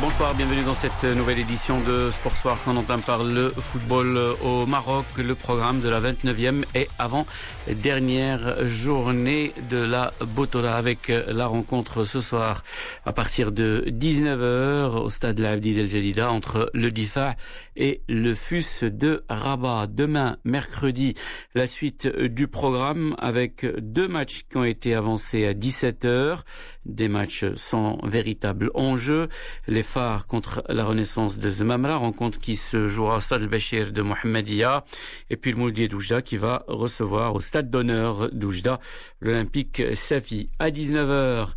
Bonsoir, bienvenue dans cette nouvelle édition de Sport Soir quand on entend par le football au Maroc, le programme de la 29e et avant dernière journée de la Botola avec la rencontre ce soir à partir de 19h au stade Labdi El Jadida entre le Difa et le FUS de Rabat. Demain, mercredi, la suite du programme avec deux matchs qui ont été avancés à 17h, des matchs sans véritable enjeu. Contre la Renaissance de Zemamra, rencontre qui se jouera au stade Bachir de Mohamedia, et puis le Mouldier d'Oujda qui va recevoir au stade d'honneur d'Oujda l'Olympique Safi. À 19h,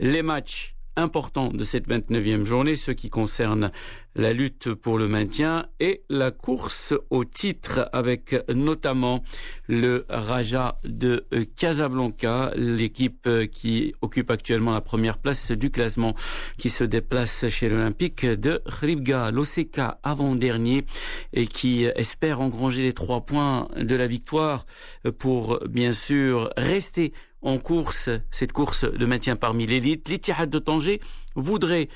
les matchs importants de cette 29e journée, ceux qui concernent la lutte pour le maintien et la course au titre avec notamment le Raja de Casablanca, l'équipe qui occupe actuellement la première place du classement qui se déplace chez l'Olympique de Khribga, l'OCK avant-dernier et qui espère engranger les trois points de la victoire pour bien sûr rester en course, cette course de maintien parmi l'élite. L'Ittihad de Tanger voudrait,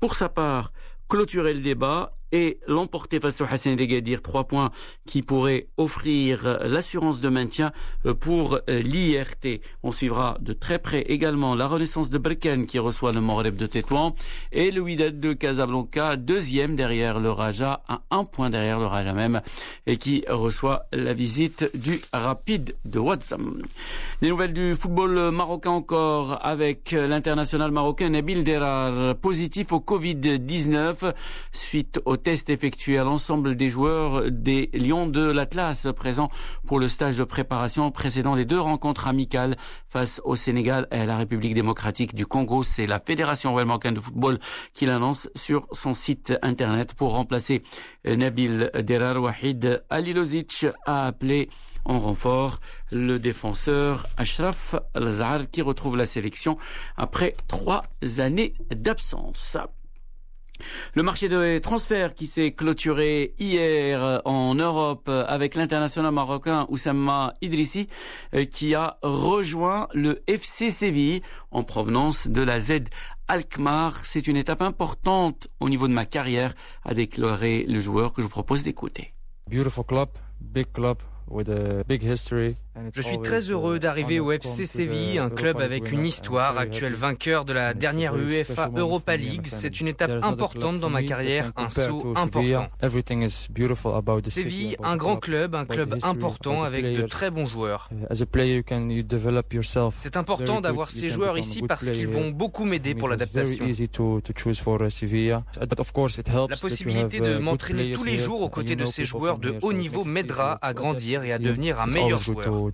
pour sa part, clôturer le débat et l'emporter face au Hassan Gadir, trois points qui pourraient offrir l'assurance de maintien pour l'IRT. On suivra de très près également la renaissance de Berken qui reçoit le Moreb de Tétouan et le Wydad de Casablanca, deuxième derrière le Raja, à un point derrière le Raja même, et qui reçoit la visite du Rapide de Watsam. Des nouvelles du football marocain encore avec l'international marocain Nabil Derar, positif au Covid-19 suite au test effectué à l'ensemble des joueurs des Lions de l'Atlas présents pour le stage de préparation précédant les deux rencontres amicales face au Sénégal et à la République démocratique du Congo. C'est la Fédération marocaine de football qui l'annonce sur son site internet pour remplacer Nabil Derar Wahid Alilozic a appelé en renfort le défenseur Ashraf Al-Zahar qui retrouve la sélection après trois années d'absence. Le marché de transfert qui s'est clôturé hier en Europe avec l'international marocain Oussama Idrissi qui a rejoint le FC Séville en provenance de la Z Alkmaar. C'est une étape importante au niveau de ma carrière, a déclaré le joueur que je vous propose d'écouter. Beautiful club, big club with a big history. Je suis très heureux d'arriver au FC Séville, un club avec une histoire, actuel vainqueur de la dernière UEFA Europa League. C'est une étape importante dans ma carrière, un saut important. Séville, un grand club, un club important avec de très bons joueurs. C'est important d'avoir ces joueurs ici parce qu'ils vont beaucoup m'aider pour l'adaptation. La possibilité de m'entraîner tous les jours aux côtés de ces joueurs de haut niveau m'aidera à grandir et à devenir un meilleur joueur.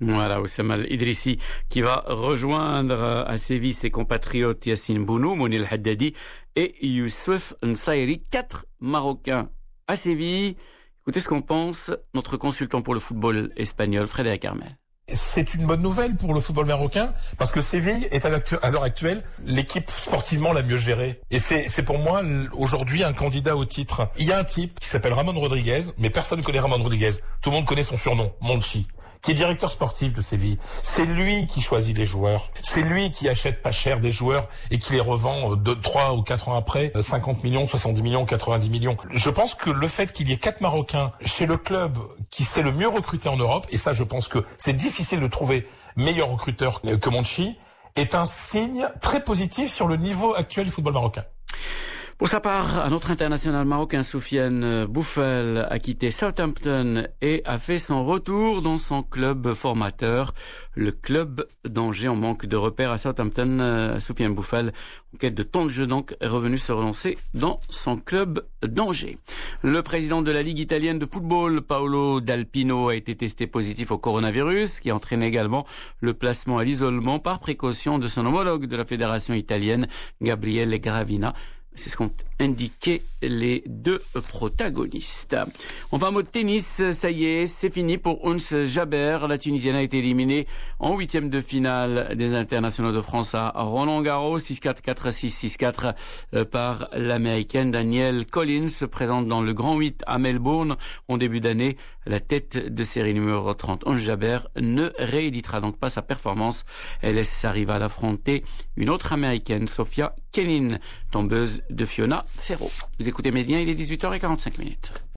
Voilà, Oussama Idrissi qui va rejoindre à Séville ses compatriotes Yassine Bounou, Mounil Haddadi et Youssef Nsairi, quatre Marocains à Séville. Écoutez ce qu'on pense notre consultant pour le football espagnol, Frédéric Armel c'est une bonne nouvelle pour le football marocain parce que Séville est à l'heure actuelle l'équipe sportivement la mieux gérée. Et c'est pour moi aujourd'hui un candidat au titre. Il y a un type qui s'appelle Ramon Rodriguez, mais personne ne connaît Ramon Rodriguez. Tout le monde connaît son surnom, Monchi qui est directeur sportif de Séville. C'est lui qui choisit les joueurs. C'est lui qui achète pas cher des joueurs et qui les revend deux, trois ou quatre ans après, 50 millions, 70 millions, 90 millions. Je pense que le fait qu'il y ait quatre Marocains chez le club qui s'est le mieux recruté en Europe, et ça je pense que c'est difficile de trouver meilleur recruteur que Monchi, est un signe très positif sur le niveau actuel du football marocain. Pour sa part, un autre international marocain, Soufiane Bouffel, a quitté Southampton et a fait son retour dans son club formateur, le club d'Angers. En manque de repères à Southampton, Soufiane Bouffel, en quête de temps de jeu donc, est revenu se relancer dans son club d'Angers. Le président de la Ligue italienne de football, Paolo D'Alpino, a été testé positif au coronavirus, qui entraîne également le placement à l'isolement par précaution de son homologue de la fédération italienne, Gabriele Gravina. C'est ce qu'ont indiqué les deux protagonistes. Enfin, mot de tennis, ça y est, c'est fini pour Uns Jaber. La Tunisienne a été éliminée en huitième de finale des internationaux de France à Roland Garros, 6-4, 4-6, 6-4 par l'américaine Danielle Collins, présente dans le Grand 8 à Melbourne en début d'année. La tête de série numéro 30, Ons Jaber, ne rééditera donc pas sa performance. Elle laisse sa rivale affronter une autre américaine, Sofia Kenin, tombeuse de Fiona Ferro. Vous écoutez Médien, il est 18h45 minutes.